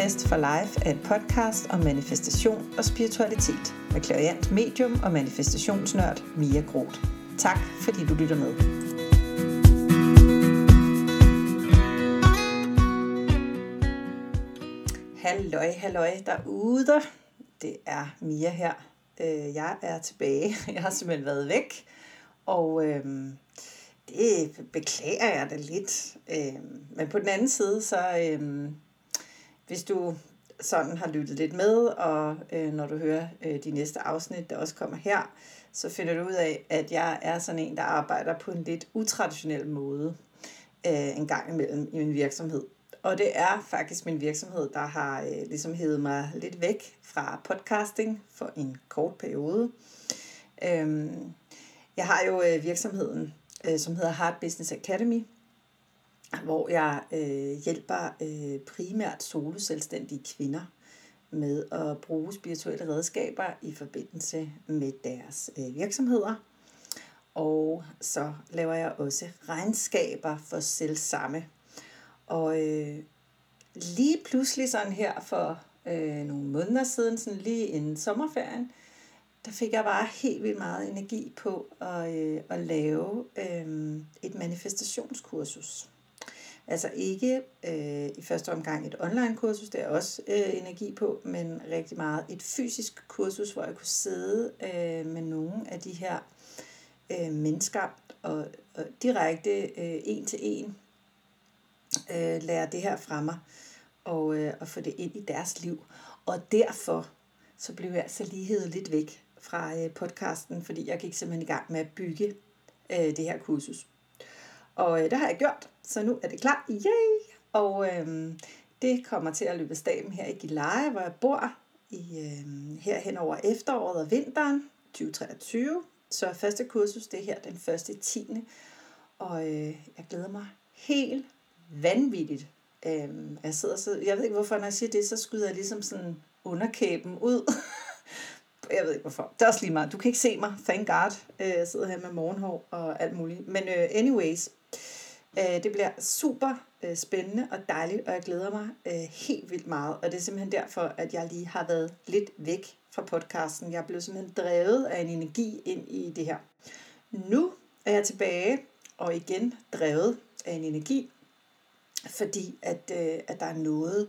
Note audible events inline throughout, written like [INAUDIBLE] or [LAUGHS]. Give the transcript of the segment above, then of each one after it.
Manifest for Life er et podcast om manifestation og spiritualitet med klariant medium og manifestationsnørd Mia Groth. Tak fordi du lytter med. Halløj, halløj derude. Det er Mia her. Øh, jeg er tilbage. [LAUGHS] Jeg har simpelthen været væk. Og øhm, det beklager jeg da lidt. Øhm, men på den anden side, så øhm, hvis du sådan har lyttet lidt med, og øh, når du hører øh, de næste afsnit, der også kommer her, så finder du ud af, at jeg er sådan en, der arbejder på en lidt utraditionel måde øh, en gang imellem i min virksomhed. Og det er faktisk min virksomhed, der har øh, ligesom hævet mig lidt væk fra podcasting for en kort periode. Øhm, jeg har jo øh, virksomheden, øh, som hedder Hard Business Academy, hvor jeg øh, hjælper øh, primært soloselvstændige kvinder med at bruge spirituelle redskaber i forbindelse med deres øh, virksomheder. Og så laver jeg også regnskaber for selv samme. Og øh, lige pludselig sådan her for øh, nogle måneder siden, sådan lige inden sommerferien, der fik jeg bare helt vildt meget energi på at, øh, at lave øh, et manifestationskursus. Altså ikke øh, i første omgang et online kursus, det er også øh, energi på, men rigtig meget et fysisk kursus, hvor jeg kunne sidde øh, med nogle af de her øh, mennesker og, og direkte øh, en til en øh, lære det her fra mig og, øh, og få det ind i deres liv. Og derfor så blev jeg altså lige hævet lidt væk fra øh, podcasten, fordi jeg gik simpelthen i gang med at bygge øh, det her kursus. Og øh, det har jeg gjort, så nu er det klar. Yay! Og øh, det kommer til at løbe staben her i Gilleleje, hvor jeg bor i, øh, her hen over efteråret og vinteren 2023. Så første kursus, det er her den første 10. Og øh, jeg glæder mig helt vanvittigt. Øh, jeg sidder så, jeg ved ikke hvorfor, når jeg siger det, så skyder jeg ligesom sådan underkæben ud. [LAUGHS] jeg ved ikke hvorfor. Det er også lige meget. Du kan ikke se mig, thank god. Øh, jeg sidder her med morgenhår og alt muligt. Men uh, anyways, Øh, det bliver super øh, spændende og dejligt, og jeg glæder mig øh, helt vildt meget. Og det er simpelthen derfor, at jeg lige har været lidt væk fra podcasten. Jeg blev simpelthen drevet af en energi ind i det her. Nu er jeg tilbage, og igen drevet af en energi, fordi at, at der er noget,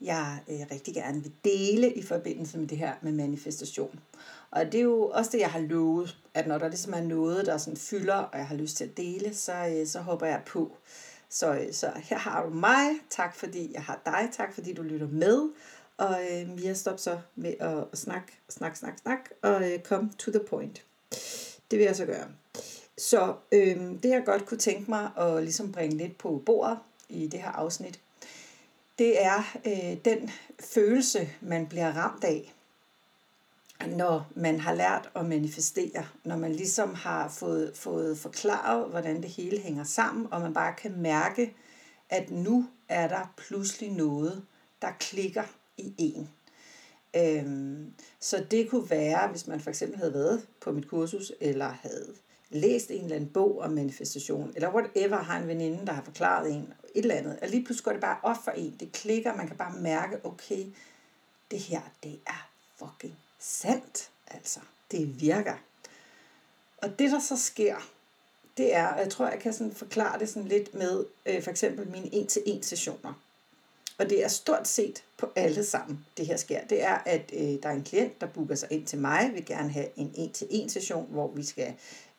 jeg øh, rigtig gerne vil dele i forbindelse med det her med manifestation. Og det er jo også det, jeg har lovet, at når der ligesom er noget, der sådan fylder, og jeg har lyst til at dele, så, øh, så håber jeg på. Så, øh, så her har du mig. Tak fordi jeg har dig. Tak fordi du lytter med. Og øh, Mia, stop så med at snakke, snak, snak, snak, og øh, come to the point. Det vil jeg så gøre. Så øh, det jeg godt kunne tænke mig at ligesom bringe lidt på bordet i det her afsnit, det er øh, den følelse, man bliver ramt af, når man har lært at manifestere, når man ligesom har fået, fået forklaret, hvordan det hele hænger sammen, og man bare kan mærke, at nu er der pludselig noget, der klikker i en. Øhm, så det kunne være, hvis man for eksempel havde været på mit kursus, eller havde læst en eller anden bog om manifestation, eller whatever, har en veninde, der har forklaret en et eller andet, og lige pludselig går det bare op for en, det klikker, man kan bare mærke, okay, det her, det er fucking sandt, altså, det virker. Og det, der så sker, det er, og jeg tror, jeg kan sådan forklare det sådan lidt med øh, for eksempel mine en-til-en sessioner. Og det er stort set på alle sammen, det her sker. Det er, at øh, der er en klient, der booker sig ind til mig, vil gerne have en en-til-en session, hvor vi skal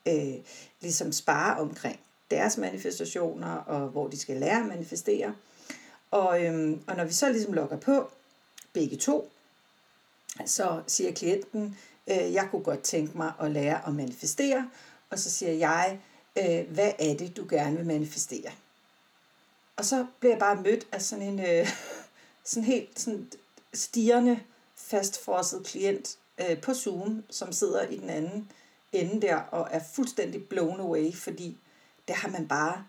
øh, ligesom spare omkring deres manifestationer, og hvor de skal lære at manifestere. Og, øhm, og når vi så ligesom logger på, begge to, så siger klienten, øh, jeg kunne godt tænke mig at lære at manifestere, og så siger jeg, øh, hvad er det, du gerne vil manifestere? Og så bliver jeg bare mødt af sådan en øh, [LAUGHS] sådan helt sådan stirrende, fastfrosset klient øh, på Zoom, som sidder i den anden ende der og er fuldstændig blown away, fordi det har man bare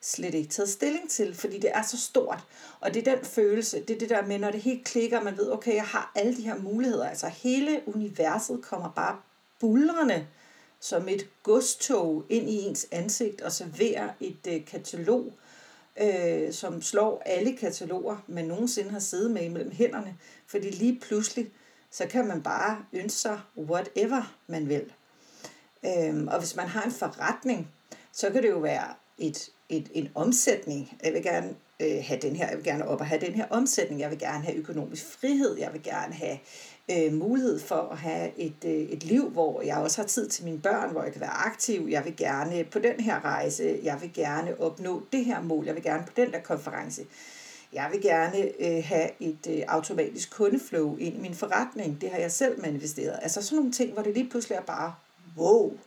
slet ikke taget stilling til, fordi det er så stort. Og det er den følelse, det er det der med, når det helt klikker, man ved, okay, jeg har alle de her muligheder, altså hele universet kommer bare bulrende som et godstog ind i ens ansigt og serverer et øh, katalog øh, som slår alle kataloger, man nogensinde har siddet med imellem hænderne, fordi lige pludselig, så kan man bare ønske sig whatever man vil. Øhm, og hvis man har en forretning, så kan det jo være et, et, en omsætning. Jeg vil gerne øh, have den her, jeg vil gerne op og have den her omsætning, jeg vil gerne have økonomisk frihed, jeg vil gerne have øh, mulighed for at have et, øh, et liv, hvor jeg også har tid til mine børn, hvor jeg kan være aktiv, jeg vil gerne på den her rejse, jeg vil gerne opnå det her mål, jeg vil gerne på den der konference. Jeg vil gerne øh, have et øh, automatisk kundeflow ind i min forretning. Det har jeg selv manifesteret. Altså sådan nogle ting, hvor det lige pludselig er bare, wow,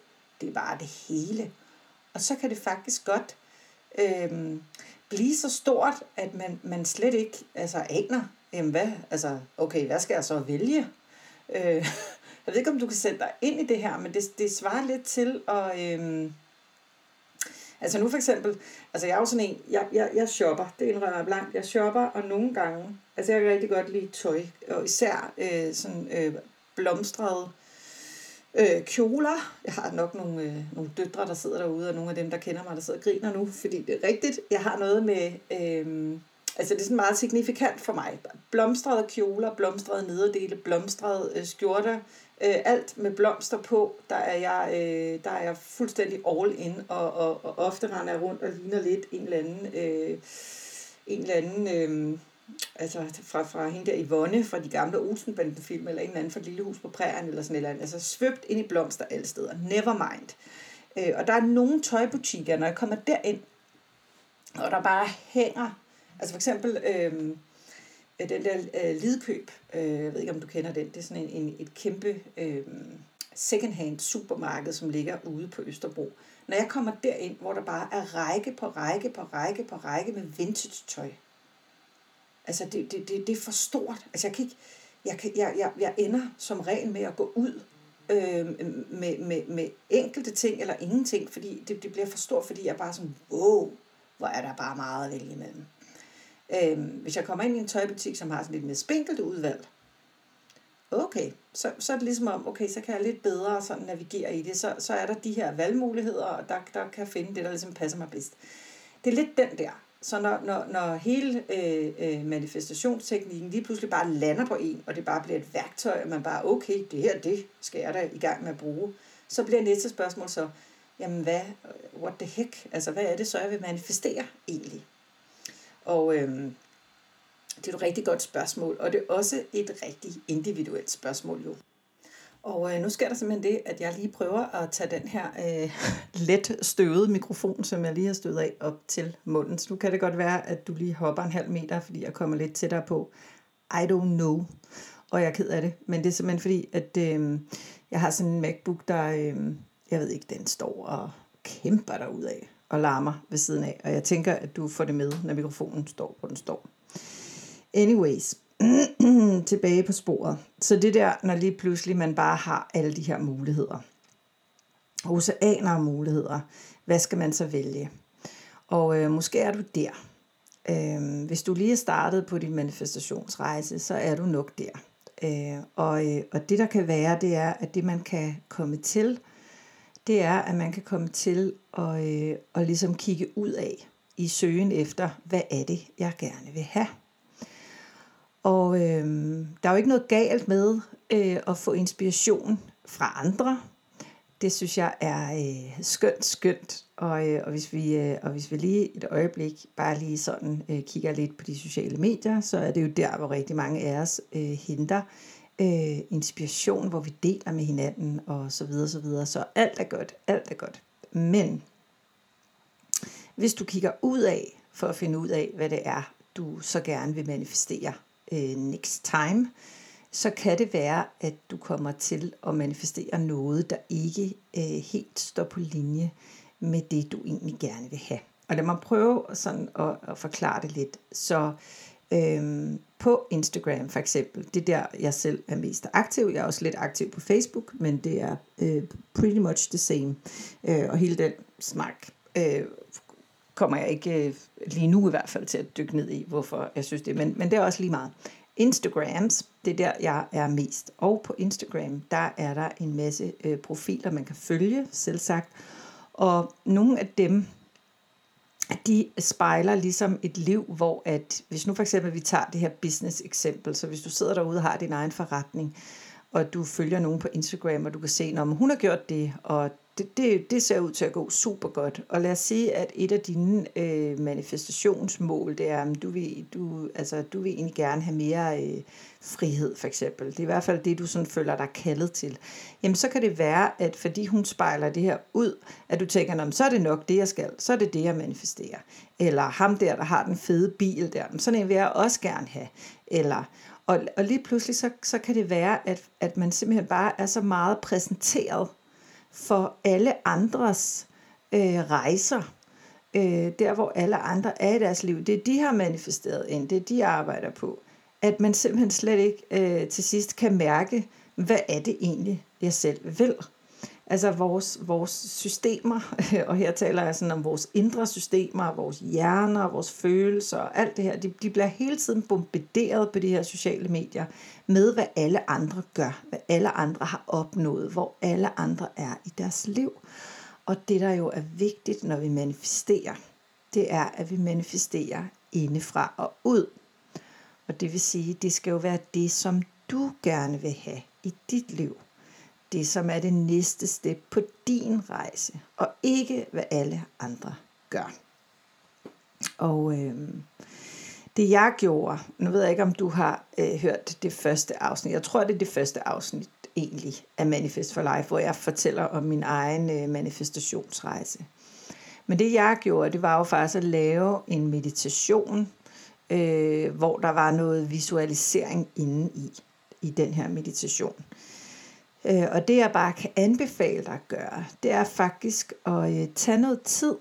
det var det hele. Og så kan det faktisk godt øh, blive så stort, at man, man slet ikke altså, aner, jamen hvad, altså, okay, hvad skal jeg så vælge? Øh, [LAUGHS] jeg ved ikke, om du kan sætte dig ind i det her, men det, det svarer lidt til at... Øh, altså nu for eksempel, altså jeg er jo sådan en, jeg, jeg, jeg shopper, det indrømmer jeg blankt, jeg shopper, og nogle gange, altså jeg kan rigtig godt lide tøj, og især øh, sådan øh, blomstrede øh, kjoler. Jeg har nok nogle, øh, nogle døtre, der sidder derude, og nogle af dem, der kender mig, der sidder og griner nu, fordi det er rigtigt. Jeg har noget med, øh, altså det er sådan meget signifikant for mig. Blomstrede kjoler, blomstrede nederdele, blomstrede øh, skjorter, øh, alt med blomster på, der er jeg, øh, der er jeg fuldstændig all in, og, og, og ofte render jeg rundt og ligner lidt en eller anden, øh, en eller anden øh, altså fra, fra hende der Yvonne fra de gamle Olsenbanden-film, eller en eller anden fra Lille Hus på Prærien, eller sådan et eller andet. Altså svøbt ind i blomster alle steder. Never mind. Øh, og der er nogle tøjbutikker, når jeg kommer derind, og der bare hænger, altså for eksempel øhm, øh, den der øh, Lidkøb, øh, jeg ved ikke om du kender den, det er sådan en, en, et kæmpe øh, secondhand supermarked, som ligger ude på Østerbro. Når jeg kommer derind, hvor der bare er række på række på række på række med vintage tøj, Altså, det, det, det, det er for stort. Altså, jeg kan ikke... Jeg, kan, jeg, jeg, jeg ender som regel med at gå ud øh, med, med, med enkelte ting eller ingenting, fordi det, det bliver for stort, fordi jeg bare sådan, wow, hvor er der bare meget at vælge imellem. Øh, hvis jeg kommer ind i en tøjbutik, som har sådan lidt mere spinkelt udvalg, okay, så, så er det ligesom om, okay, så kan jeg lidt bedre sådan navigere i det, så, så er der de her valgmuligheder, og der, der kan jeg finde det, der ligesom passer mig bedst. Det er lidt den der. Så når, når, når hele øh, øh, manifestationsteknikken lige pludselig bare lander på en, og det bare bliver et værktøj, og man bare, okay, det her, det skal jeg da i gang med at bruge, så bliver næste spørgsmål så, jamen hvad, what the heck, altså hvad er det så, jeg vil manifestere egentlig? Og øh, det er et rigtig godt spørgsmål, og det er også et rigtig individuelt spørgsmål jo. Og øh, nu sker der simpelthen det, at jeg lige prøver at tage den her øh, [LAUGHS] let støvede mikrofon, som jeg lige har støvet af, op til munden. Så nu kan det godt være, at du lige hopper en halv meter, fordi jeg kommer lidt tættere på. I don't know. Og jeg er ked af det. Men det er simpelthen fordi, at øh, jeg har sådan en MacBook, der, øh, jeg ved ikke, den står og kæmper af og larmer ved siden af. Og jeg tænker, at du får det med, når mikrofonen står, hvor den står. Anyways, [CLEARS THROAT] tilbage på sporet. Så det der, når lige pludselig man bare har alle de her muligheder. Oceaner af muligheder. Hvad skal man så vælge? Og øh, måske er du der. Øh, hvis du lige er startet på din manifestationsrejse, så er du nok der. Øh, og, øh, og det der kan være, det er, at det man kan komme til, det er, at man kan komme til at, øh, at ligesom kigge ud af i søgen efter, hvad er det, jeg gerne vil have. Og øh, der er jo ikke noget galt med øh, at få inspiration fra andre. Det synes jeg er øh, skønt, skønt. Og, øh, og, hvis vi, øh, og hvis vi lige et øjeblik bare lige sådan øh, kigger lidt på de sociale medier, så er det jo der, hvor rigtig mange af os øh, henter øh, inspiration, hvor vi deler med hinanden og så videre, så videre. Så alt er godt, alt er godt. Men hvis du kigger ud af for at finde ud af, hvad det er, du så gerne vil manifestere, øh, next time, så kan det være, at du kommer til at manifestere noget, der ikke øh, helt står på linje med det, du egentlig gerne vil have. Og lad mig prøve sådan at, at forklare det lidt. Så øhm, på Instagram for eksempel, det er der, jeg selv er mest aktiv. Jeg er også lidt aktiv på Facebook, men det er øh, pretty much the same. Øh, og hele den snak øh, kommer jeg ikke øh, lige nu i hvert fald til at dykke ned i, hvorfor jeg synes det. Men, men det er også lige meget. Instagrams, det er der, jeg er mest. Og på Instagram, der er der en masse øh, profiler, man kan følge, selv sagt. Og nogle af dem de spejler ligesom et liv, hvor at, hvis nu for eksempel vi tager det her business eksempel, så hvis du sidder derude og har din egen forretning, og du følger nogen på Instagram, og du kan se, om hun har gjort det, og det, det, det ser ud til at gå super godt. Og lad os sige, at et af dine øh, manifestationsmål, det er, at du vil, du, altså, du vil egentlig gerne have mere øh, frihed, for eksempel. Det er i hvert fald det, du sådan føler dig kaldet til. Jamen, så kan det være, at fordi hun spejler det her ud, at du tænker, så er det nok det, jeg skal. Så er det det, jeg manifesterer. Eller ham der, der har den fede bil der, sådan en vil jeg også gerne have. Eller, og, og lige pludselig, så, så kan det være, at, at man simpelthen bare er så meget præsenteret for alle andres øh, rejser. Øh, der hvor alle andre er i deres liv. Det de har manifesteret ind, det de arbejder på. At man simpelthen slet ikke øh, til sidst kan mærke, hvad er det egentlig, jeg selv vil. Altså vores, vores systemer, [LAUGHS] og her taler jeg sådan om vores indre systemer, vores hjerner, vores følelser og alt det her, de, de bliver hele tiden bombarderet på de her sociale medier med, hvad alle andre gør, hvad alle andre har opnået, hvor alle andre er i deres liv. Og det, der jo er vigtigt, når vi manifesterer, det er, at vi manifesterer indefra og ud. Og det vil sige, det skal jo være det, som du gerne vil have i dit liv det, som er det næste step på din rejse, og ikke hvad alle andre gør. Og øh, det jeg gjorde, nu ved jeg ikke om du har øh, hørt det første afsnit, jeg tror det er det første afsnit egentlig af Manifest for Life, hvor jeg fortæller om min egen øh, manifestationsrejse. Men det jeg gjorde, det var jo faktisk at lave en meditation, øh, hvor der var noget visualisering inde i, i den her meditation. Øh, Øh, og det jeg bare kan anbefale dig at gøre, det er faktisk at øh, tage noget tid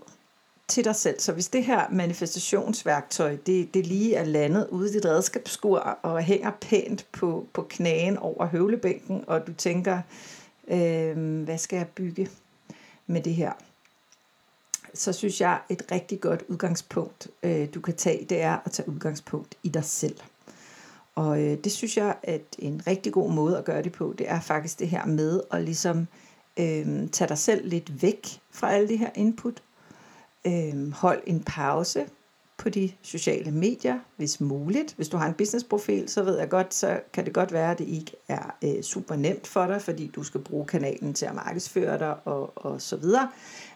til dig selv. Så hvis det her manifestationsværktøj, det, det lige er landet ude i dit redskabsskur og hænger pænt på, på knæen over høvlebænken, og du tænker, øh, hvad skal jeg bygge med det her? Så synes jeg, et rigtig godt udgangspunkt, øh, du kan tage, det er at tage udgangspunkt i dig selv. Og øh, det synes jeg, at en rigtig god måde at gøre det på, det er faktisk det her med at ligesom øh, tage dig selv lidt væk fra alle de her input. Øh, hold en pause på de sociale medier, hvis muligt. Hvis du har en businessprofil, så ved jeg godt, så kan det godt være, at det ikke er øh, super nemt for dig, fordi du skal bruge kanalen til at markedsføre dig og, og så videre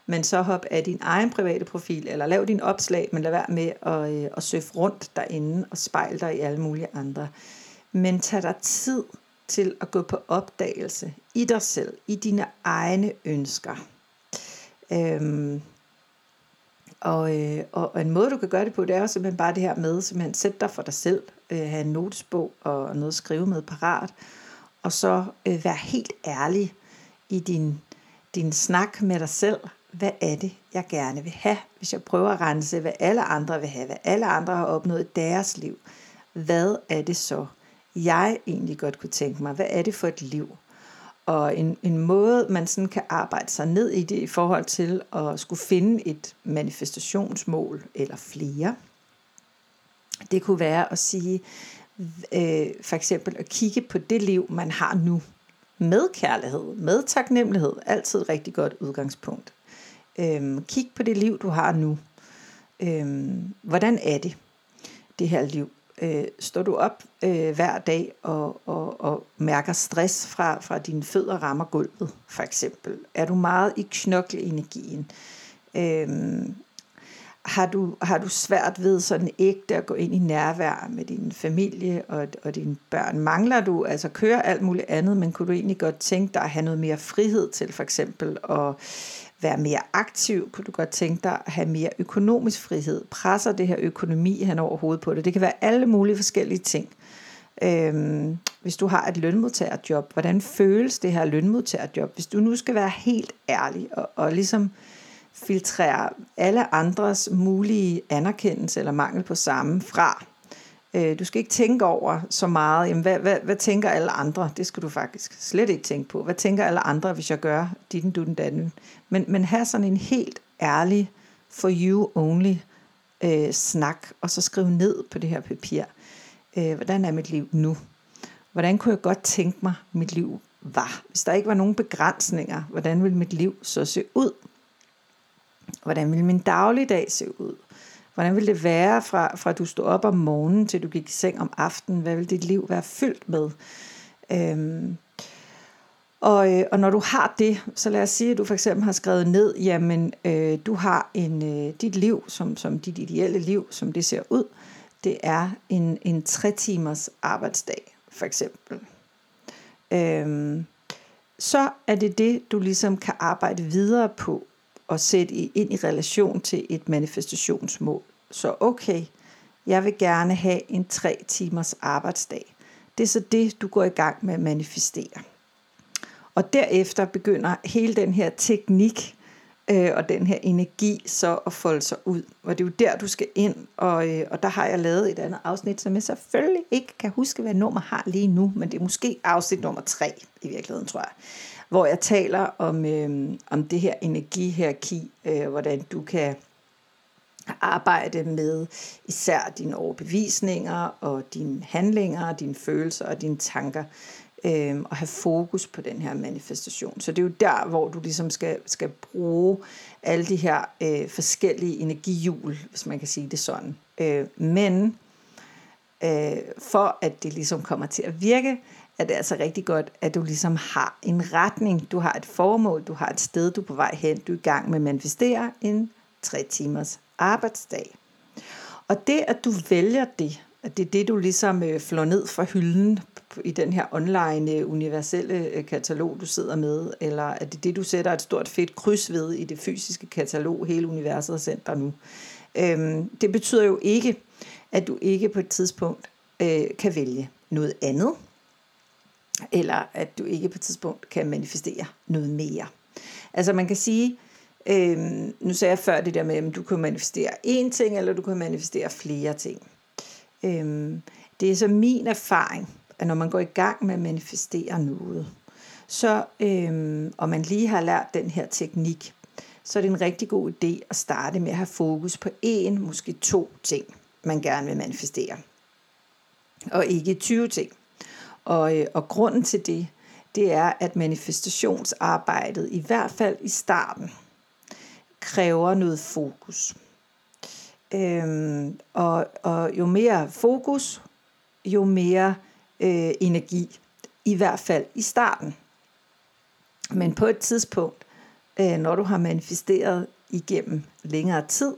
men så hop af din egen private profil, eller lav din opslag, men lad være med at, øh, at søge rundt derinde og spejle dig i alle mulige andre. Men tag dig tid til at gå på opdagelse i dig selv, i dine egne ønsker. Øhm, og, øh, og, en måde du kan gøre det på, det er jo simpelthen bare det her med, simpelthen sætte dig for dig selv, øh, have en notesbog og noget at skrive med parat, og så øh, være helt ærlig i din, din snak med dig selv, hvad er det, jeg gerne vil have, hvis jeg prøver at rense, hvad alle andre vil have, hvad alle andre har opnået i deres liv. Hvad er det så, jeg egentlig godt kunne tænke mig? Hvad er det for et liv? Og en, en måde, man sådan kan arbejde sig ned i det i forhold til at skulle finde et manifestationsmål eller flere, det kunne være at sige, øh, for eksempel at kigge på det liv, man har nu. Med kærlighed, med taknemmelighed, altid et rigtig godt udgangspunkt. Øhm, kig på det liv, du har nu. Øhm, hvordan er det, det her liv? Øh, står du op øh, hver dag og, og, og mærker stress fra, fra dine fødder rammer gulvet, for eksempel? Er du meget i knokleenergien? Øh, har du, har du svært ved sådan ægte at gå ind i nærvær med din familie og, og dine børn? Mangler du, altså kører alt muligt andet, men kunne du egentlig godt tænke dig at have noget mere frihed til for eksempel at være mere aktiv? Kunne du godt tænke dig at have mere økonomisk frihed? Presser det her økonomi hen over hovedet på det? Det kan være alle mulige forskellige ting. Øhm, hvis du har et lønmodtagerjob, hvordan føles det her lønmodtagerjob? Hvis du nu skal være helt ærlig og, og ligesom filtrere alle andres mulige anerkendelse eller mangel på samme fra, Øh, du skal ikke tænke over så meget, jamen, hvad, hvad, hvad tænker alle andre? Det skal du faktisk slet ikke tænke på. Hvad tænker alle andre, hvis jeg gør dit du den datten? Men, men have sådan en helt ærlig, for you only øh, snak, og så skrive ned på det her papir. Øh, hvordan er mit liv nu? Hvordan kunne jeg godt tænke mig, mit liv var? Hvis der ikke var nogen begrænsninger, hvordan ville mit liv så se ud? Hvordan ville min dagligdag se ud? Hvordan ville det være fra, fra du stod op om morgenen til du gik i seng om aftenen? Hvad ville dit liv være fyldt med? Øhm, og, øh, og når du har det, så lad os sige, at du for eksempel har skrevet ned, jamen øh, du har en, øh, dit liv, som, som dit ideelle liv, som det ser ud, det er en, en tre timers arbejdsdag, for eksempel. Øhm, så er det det, du ligesom kan arbejde videre på og sætte ind i relation til et manifestationsmål. Så okay, jeg vil gerne have en tre timers arbejdsdag. Det er så det, du går i gang med at manifestere. Og derefter begynder hele den her teknik øh, og den her energi så at folde sig ud. Og det er jo der, du skal ind, og, øh, og der har jeg lavet et andet afsnit, som jeg selvfølgelig ikke kan huske, hvad nummer har lige nu, men det er måske afsnit nummer tre i virkeligheden, tror jeg. Hvor jeg taler om, øh, om det her energihierarki, øh, hvordan du kan arbejde med især dine overbevisninger og dine handlinger, dine følelser og dine tanker øh, og have fokus på den her manifestation. Så det er jo der, hvor du ligesom skal, skal bruge alle de her øh, forskellige energihjul, hvis man kan sige det sådan. Øh, men øh, for at det ligesom kommer til at virke, er det altså rigtig godt, at du ligesom har en retning, du har et formål, du har et sted, du er på vej hen, du er i gang med at manifestere en tre timers arbejdsdag. Og det, at du vælger det, at det er det, du ligesom øh, flår ned fra hylden i den her online øh, universelle øh, katalog, du sidder med, eller at det er det, du sætter et stort fedt kryds ved i det fysiske katalog, hele universet har sendt dig nu. Øhm, det betyder jo ikke, at du ikke på et tidspunkt øh, kan vælge noget andet, eller at du ikke på et tidspunkt kan manifestere noget mere. Altså man kan sige, øh, nu sagde jeg før det der med, at du kan manifestere én ting, eller du kan manifestere flere ting. Øh, det er så min erfaring, at når man går i gang med at manifestere noget, så, øh, og man lige har lært den her teknik, så er det en rigtig god idé at starte med at have fokus på én, måske to ting, man gerne vil manifestere. Og ikke 20 ting. Og, øh, og grunden til det, det er, at manifestationsarbejdet, i hvert fald i starten, kræver noget fokus. Øhm, og, og jo mere fokus, jo mere øh, energi, i hvert fald i starten. Men på et tidspunkt, øh, når du har manifesteret igennem længere tid,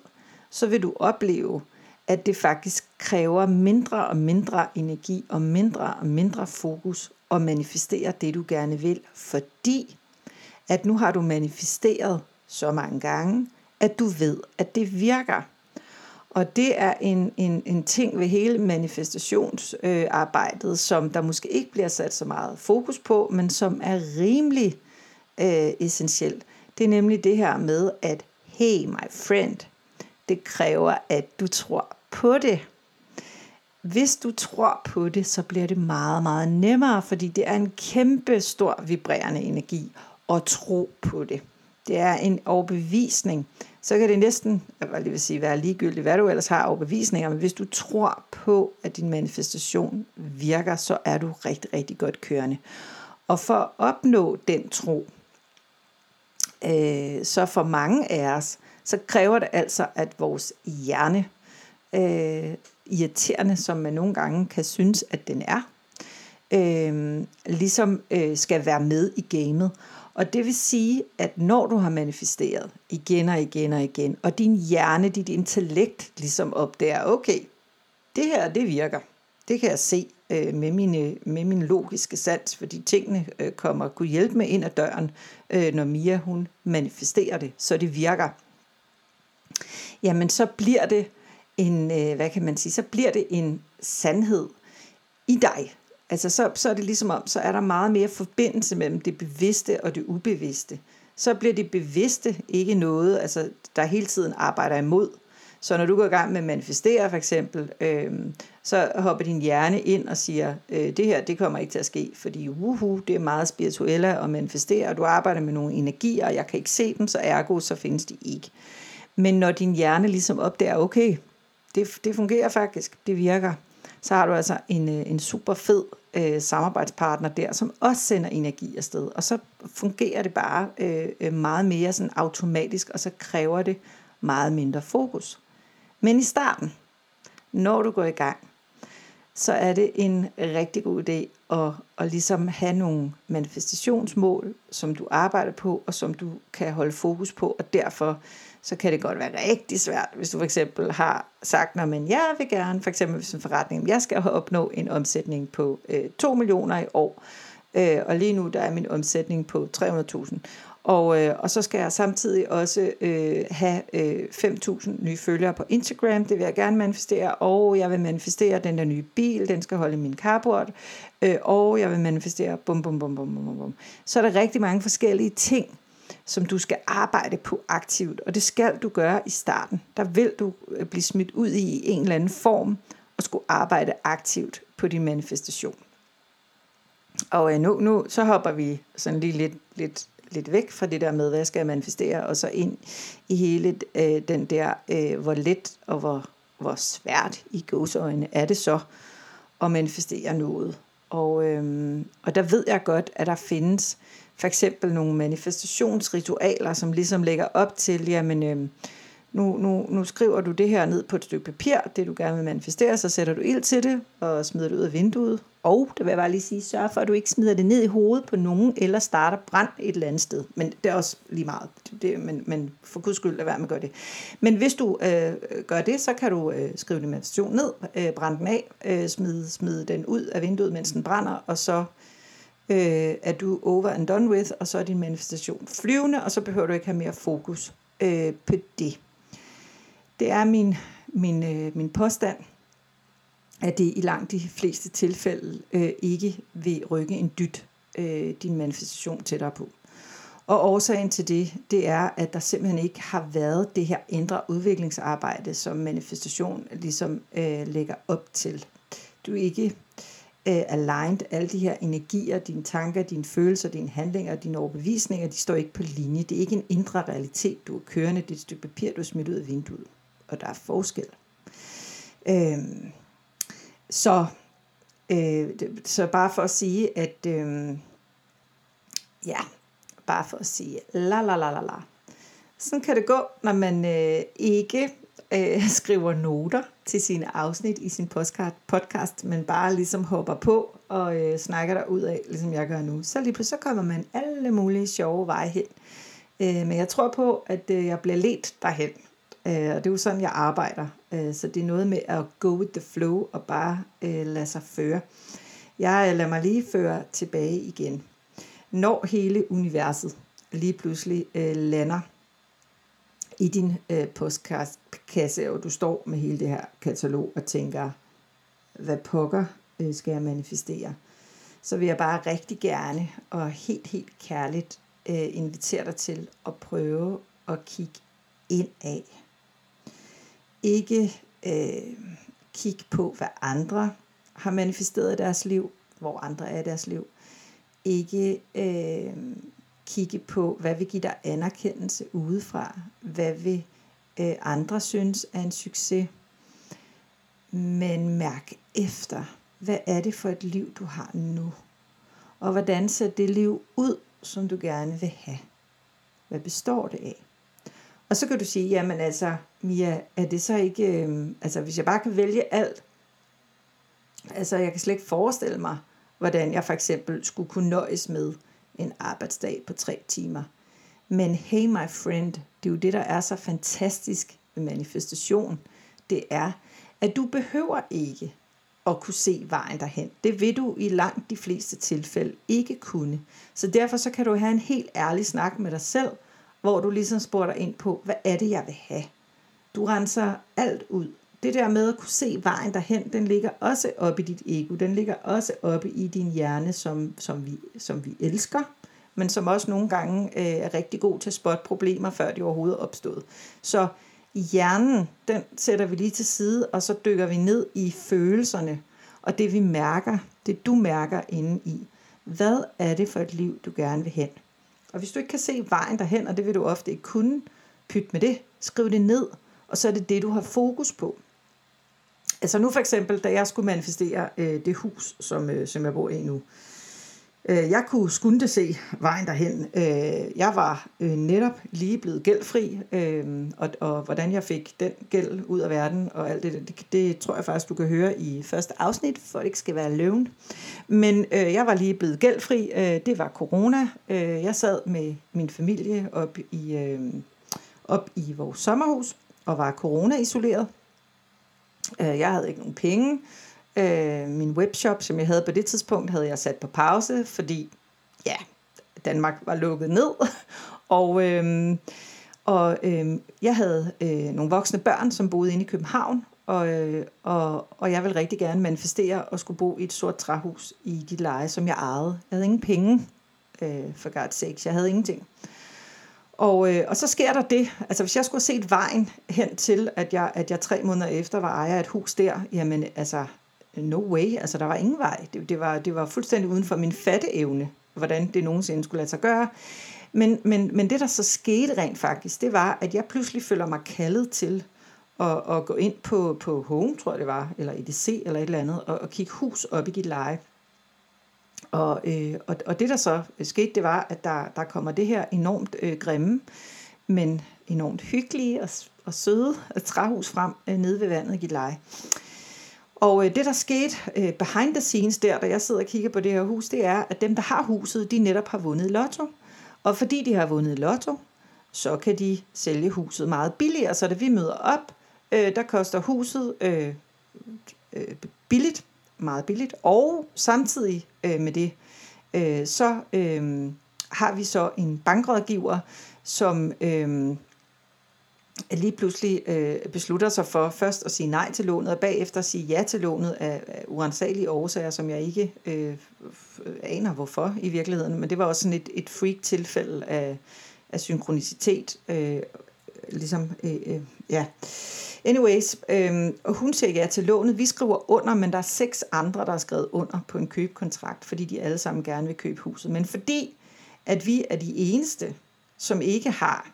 så vil du opleve, at det faktisk kræver mindre og mindre energi og mindre og mindre fokus at manifestere det, du gerne vil, fordi at nu har du manifesteret så mange gange, at du ved, at det virker. Og det er en, en, en ting ved hele manifestationsarbejdet, øh, som der måske ikke bliver sat så meget fokus på, men som er rimelig øh, essentielt. Det er nemlig det her med, at hey my friend, det kræver, at du tror på det. Hvis du tror på det, så bliver det meget, meget nemmere, fordi det er en kæmpe stor vibrerende energi at tro på det. Det er en overbevisning så kan det næsten jeg vil sige, være ligegyldigt, hvad du ellers har overbevisninger, men hvis du tror på, at din manifestation virker, så er du rigtig, rigtig godt kørende. Og for at opnå den tro, øh, så for mange af os, så kræver det altså, at vores hjerne, øh, irriterende som man nogle gange kan synes, at den er, øh, ligesom øh, skal være med i gamet. Og det vil sige, at når du har manifesteret igen og igen og igen, og din hjerne, dit intellekt ligesom opdager, okay, det her, det virker. Det kan jeg se øh, med, mine, øh, med min logiske sans, fordi tingene øh, kommer kunne hjælpe med ind ad døren, øh, når Mia hun manifesterer det, så det virker. Jamen så bliver det en, øh, hvad kan man sige, så bliver det en sandhed i dig. Altså så, så er det ligesom om, så er der meget mere forbindelse mellem det bevidste og det ubevidste. Så bliver det bevidste ikke noget, altså der hele tiden arbejder imod. Så når du går i gang med at manifestere for eksempel, øh, så hopper din hjerne ind og siger, øh, det her det kommer ikke til at ske, fordi uhu, det er meget spirituelle at manifestere, og du arbejder med nogle energier, og jeg kan ikke se dem, så ergo, så findes de ikke. Men når din hjerne ligesom opdager, okay, det, det fungerer faktisk, det virker, så har du altså en, øh, en super fed øh, samarbejdspartner der, som også sender energi afsted. Og så fungerer det bare øh, øh, meget mere sådan automatisk, og så kræver det meget mindre fokus. Men i starten, når du går i gang, så er det en rigtig god idé at, at ligesom have nogle manifestationsmål, som du arbejder på, og som du kan holde fokus på, og derfor så kan det godt være rigtig svært, hvis du for eksempel har sagt, når man jeg vil gerne, for eksempel hvis en forretning, jeg skal have opnå en omsætning på øh, 2 millioner i år, øh, og lige nu der er min omsætning på 300.000, og, øh, og så skal jeg samtidig også øh, have øh, 5.000 nye følgere på Instagram. Det vil jeg gerne manifestere. Og jeg vil manifestere den der nye bil. Den skal holde min carport. Øh, og jeg vil manifestere bum, bum, bum, bum, bum, bum. Så er der rigtig mange forskellige ting, som du skal arbejde på aktivt. Og det skal du gøre i starten. Der vil du øh, blive smidt ud i en eller anden form og skulle arbejde aktivt på din manifestation. Og øh, nu, nu så hopper vi sådan lige lidt, lidt lidt væk fra det der med, hvad skal jeg manifestere, og så ind i hele øh, den der, øh, hvor let og hvor, hvor svært i gåseøjne er det så at manifestere noget. Og, øh, og der ved jeg godt, at der findes for eksempel nogle manifestationsritualer, som ligesom lægger op til, jamen, øh, nu, nu, nu skriver du det her ned på et stykke papir, det du gerne vil manifestere, så sætter du ild til det, og smider det ud af vinduet. Og, det vil jeg bare lige sige, sørg for, at du ikke smider det ned i hovedet på nogen, eller starter brand et eller andet sted. Men det er også lige meget. Det, men, men for guds skyld, lad være med at gøre det. Men hvis du øh, gør det, så kan du øh, skrive din manifestation ned, øh, brænde den af, øh, smide, smide den ud af vinduet, mens den brænder, og så øh, øh, er du over and done with, og så er din manifestation flyvende, og så behøver du ikke have mere fokus øh, på det. Det er min, min, øh, min påstand, at det i langt de fleste tilfælde øh, ikke vil rykke en dyt øh, din manifestation tættere på. Og årsagen til det, det er, at der simpelthen ikke har været det her indre udviklingsarbejde, som manifestation ligesom øh, lægger op til. Du er ikke øh, Øh, aligned. Alle de her energier, dine tanker, dine følelser, dine handlinger, dine overbevisninger, de står ikke på linje. Det er ikke en indre realitet, du er kørende. Det er et stykke papir, du er smidt ud af vinduet og der er forskel. Øh, så, øh, så bare for at sige, at øh, ja, bare for at sige, la la la la la. Sådan kan det gå, når man øh, ikke øh, [LAUGHS] skriver noter til sine afsnit i sin podcast, podcast men bare ligesom hopper på og øh, snakker der ud af, ligesom jeg gør nu. Så lige pludselig så kommer man alle mulige sjove veje hen. Øh, men jeg tror på, at øh, jeg bliver let derhen. Øh, og det er jo sådan, jeg arbejder. Øh, så det er noget med at go with the flow og bare øh, lade sig føre. Jeg øh, lader mig lige føre tilbage igen. Når hele universet lige pludselig øh, lander i din øh, postkasse, og du står med hele det her katalog og tænker, hvad pokker øh, skal jeg manifestere? Så vil jeg bare rigtig gerne og helt, helt kærligt øh, invitere dig til at prøve at kigge ind af ikke øh, kigge på, hvad andre har manifesteret i deres liv, hvor andre er i deres liv. Ikke øh, kigge på, hvad vil give dig anerkendelse udefra. Hvad vil øh, andre synes er en succes. Men mærk efter, hvad er det for et liv, du har nu? Og hvordan ser det liv ud, som du gerne vil have? Hvad består det af? Og så kan du sige, jamen altså, Mia, er det så ikke, øh, altså hvis jeg bare kan vælge alt, altså jeg kan slet ikke forestille mig, hvordan jeg for eksempel skulle kunne nøjes med en arbejdsdag på tre timer. Men hey my friend, det er jo det, der er så fantastisk ved manifestation. Det er, at du behøver ikke at kunne se vejen derhen. Det vil du i langt de fleste tilfælde ikke kunne. Så derfor så kan du have en helt ærlig snak med dig selv, hvor du ligesom spurgte ind på, hvad er det, jeg vil have? Du renser alt ud. Det der med at kunne se vejen derhen, den ligger også oppe i dit ego. Den ligger også oppe i din hjerne, som, som, vi, som vi elsker, men som også nogle gange øh, er rigtig god til at spotte problemer, før de overhovedet er opstået. Så hjernen, den sætter vi lige til side, og så dykker vi ned i følelserne, og det vi mærker, det du mærker inde i. Hvad er det for et liv, du gerne vil hen? Og hvis du ikke kan se vejen derhen, og det vil du ofte ikke kunne, pyt med det, skriv det ned, og så er det det, du har fokus på. Altså nu for eksempel, da jeg skulle manifestere øh, det hus, som, øh, som jeg bor i nu, Øh, jeg kunne skunde se vejen derhen. Øh, jeg var øh, netop lige blevet gældfri, øh, og, og hvordan jeg fik den gæld ud af verden og alt det, det, det tror jeg faktisk, du kan høre i første afsnit, for det ikke skal være løven. Men øh, jeg var lige blevet gældfri. Øh, det var corona. jeg sad med min familie op i, op i vores sommerhus og var corona-isoleret. Øh, jeg havde ikke nogen penge. Øh, min webshop, som jeg havde på det tidspunkt, havde jeg sat på pause, fordi ja, Danmark var lukket ned. [LAUGHS] og øh, og øh, jeg havde øh, nogle voksne børn, som boede inde i København, og, øh, og, og jeg ville rigtig gerne manifestere og skulle bo i et sort træhus i de leje, som jeg ejede. Jeg havde ingen penge, øh, for God's sake. Jeg havde ingenting. Og, øh, og så sker der det, altså hvis jeg skulle have set vejen hen til, at jeg, at jeg tre måneder efter var ejer af et hus der, jamen altså, no way, altså der var ingen vej. Det, det, var, det var fuldstændig uden for min fatteevne, hvordan det nogensinde skulle lade sig gøre. Men, men, men det, der så skete rent faktisk, det var, at jeg pludselig føler mig kaldet til at, at gå ind på, på Home, tror jeg det var, eller EDC eller et eller andet, og, og kigge hus op i dit leje. Og, øh, og, og det, der så øh, skete, det var, at der, der kommer det her enormt øh, grimme, men enormt hyggelige og, og søde træhus frem øh, nede ved vandet i Gilleleje. Og øh, det, der skete øh, behind the scenes der, da jeg sidder og kigger på det her hus, det er, at dem, der har huset, de netop har vundet lotto. Og fordi de har vundet lotto, så kan de sælge huset meget billigere. Så da vi møder op, øh, der koster huset øh, øh, billigt, meget billigt, og samtidig øh, med det, øh, så øh, har vi så en bankrådgiver, som øh, lige pludselig øh, beslutter sig for først at sige nej til lånet, og bagefter sige ja til lånet af, af uansagelige årsager, som jeg ikke øh, aner hvorfor i virkeligheden. Men det var også sådan et, et freak tilfælde af, af synkronicitet. Øh, ligesom, øh, øh, ja. Anyways, øh, og hun siger ja til lånet. Vi skriver under, men der er seks andre, der har skrevet under på en købekontrakt, fordi de alle sammen gerne vil købe huset. Men fordi at vi er de eneste, som ikke har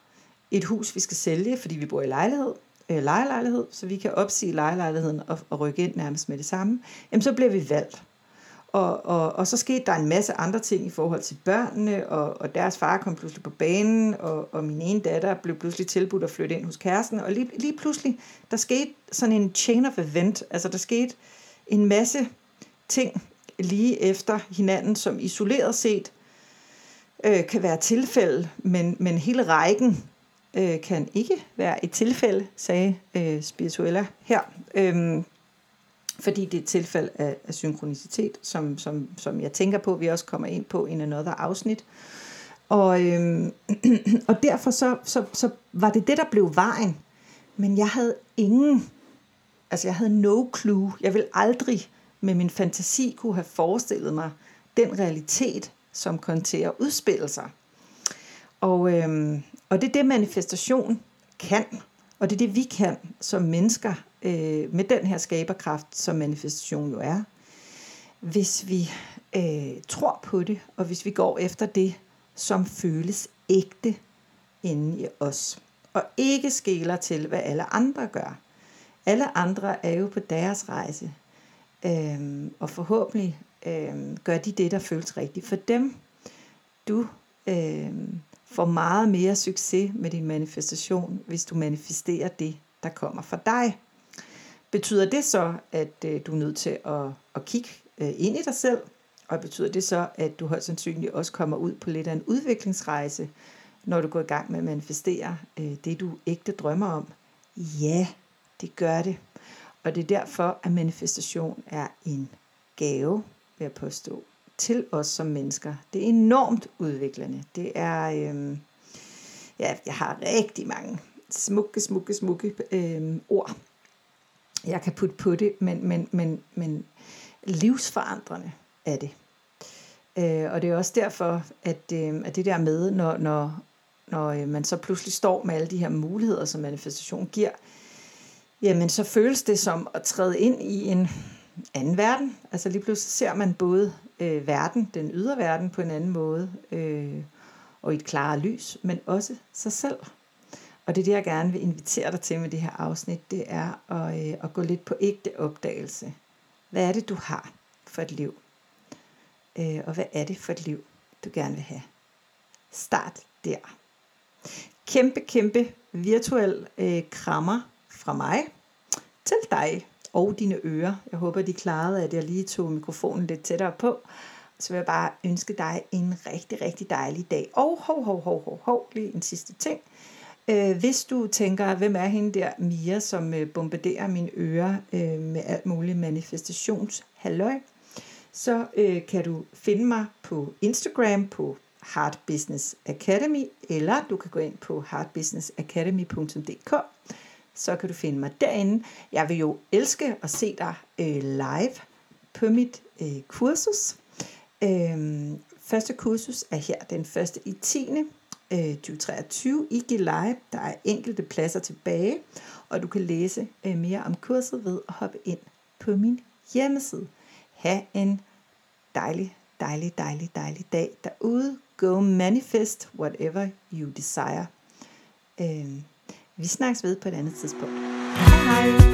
et hus, vi skal sælge, fordi vi bor i lejlighed, øh, lejelejlighed, så vi kan opsige lejelejligheden og, og rykke ind nærmest med det samme, jamen så bliver vi valgt. Og, og, og så skete der en masse andre ting i forhold til børnene, og, og deres far kom pludselig på banen, og, og min ene datter blev pludselig tilbudt at flytte ind hos kæresten, og lige, lige pludselig, der skete sådan en chain of event, altså der skete en masse ting lige efter hinanden, som isoleret set øh, kan være tilfælde, men, men hele rækken øh, kan ikke være et tilfælde, sagde øh, Spirituella her. Øhm, fordi det er et tilfælde af, af synkronicitet, som, som, som jeg tænker på, vi også kommer ind på i en another afsnit. Og, øhm, [CLEARS THROAT] og derfor så, så, så var det det, der blev vejen. Men jeg havde ingen, altså jeg havde no clue. Jeg vil aldrig med min fantasi kunne have forestillet mig den realitet, som kom til at udspille sig. Og, øhm, og det er det, manifestation kan. Og det er det, vi kan som mennesker øh, med den her skaberkraft, som manifestation jo er. Hvis vi øh, tror på det, og hvis vi går efter det, som føles ægte inde i os. Og ikke skæler til, hvad alle andre gør. Alle andre er jo på deres rejse. Øh, og forhåbentlig øh, gør de det, der føles rigtigt for dem. Du øh, får meget mere succes med din manifestation, hvis du manifesterer det, der kommer fra dig. Betyder det så, at øh, du er nødt til at, at kigge øh, ind i dig selv? Og betyder det så, at du højst sandsynligt også kommer ud på lidt af en udviklingsrejse, når du går i gang med at manifestere øh, det, du ægte drømmer om? Ja, det gør det. Og det er derfor, at manifestation er en gave, vil jeg påstå til os som mennesker. Det er enormt udviklende. Det er, øh, ja, jeg har rigtig mange smukke, smukke, smukke øh, ord, jeg kan putte på det, men, men, men, men livsforandrende er det. Øh, og det er også derfor, at, øh, at det der med, når, når, når øh, man så pludselig står med alle de her muligheder, som manifestation giver, jamen så føles det som at træde ind i en anden verden. Altså lige pludselig ser man både øh, verden, den ydre verden på en anden måde, øh, og i et klarere lys, men også sig selv. Og det er det, jeg gerne vil invitere dig til med det her afsnit, det er at, øh, at gå lidt på ægte opdagelse. Hvad er det, du har for et liv? øh, og hvad er det for et liv, du gerne vil have. Start der. Kæmpe, kæmpe virtuel øh, krammer fra mig til dig og dine ører. Jeg håber, de klarede, at jeg lige tog mikrofonen lidt tættere på. Så vil jeg bare ønske dig en rigtig, rigtig dejlig dag. Og hov, hov, hov, hov, hov, lige en sidste ting. Øh, hvis du tænker, hvem er hende der, Mia, som øh, bombarderer mine ører øh, med alt muligt manifestationshalløj, så øh, kan du finde mig på Instagram på Heart Business Academy, eller du kan gå ind på heartbusinessacademy.dk, så kan du finde mig derinde. Jeg vil jo elske at se dig øh, live på mit øh, kursus. Øh, første kursus er her den første i 10. 2023 øh, i Live. Der er enkelte pladser tilbage, og du kan læse øh, mere om kurset ved at hoppe ind på min hjemmeside. Ha' en dejlig, dejlig, dejlig, dejlig dag derude. Go manifest whatever you desire. Øh, vi snakkes ved på et andet tidspunkt. Hej hej!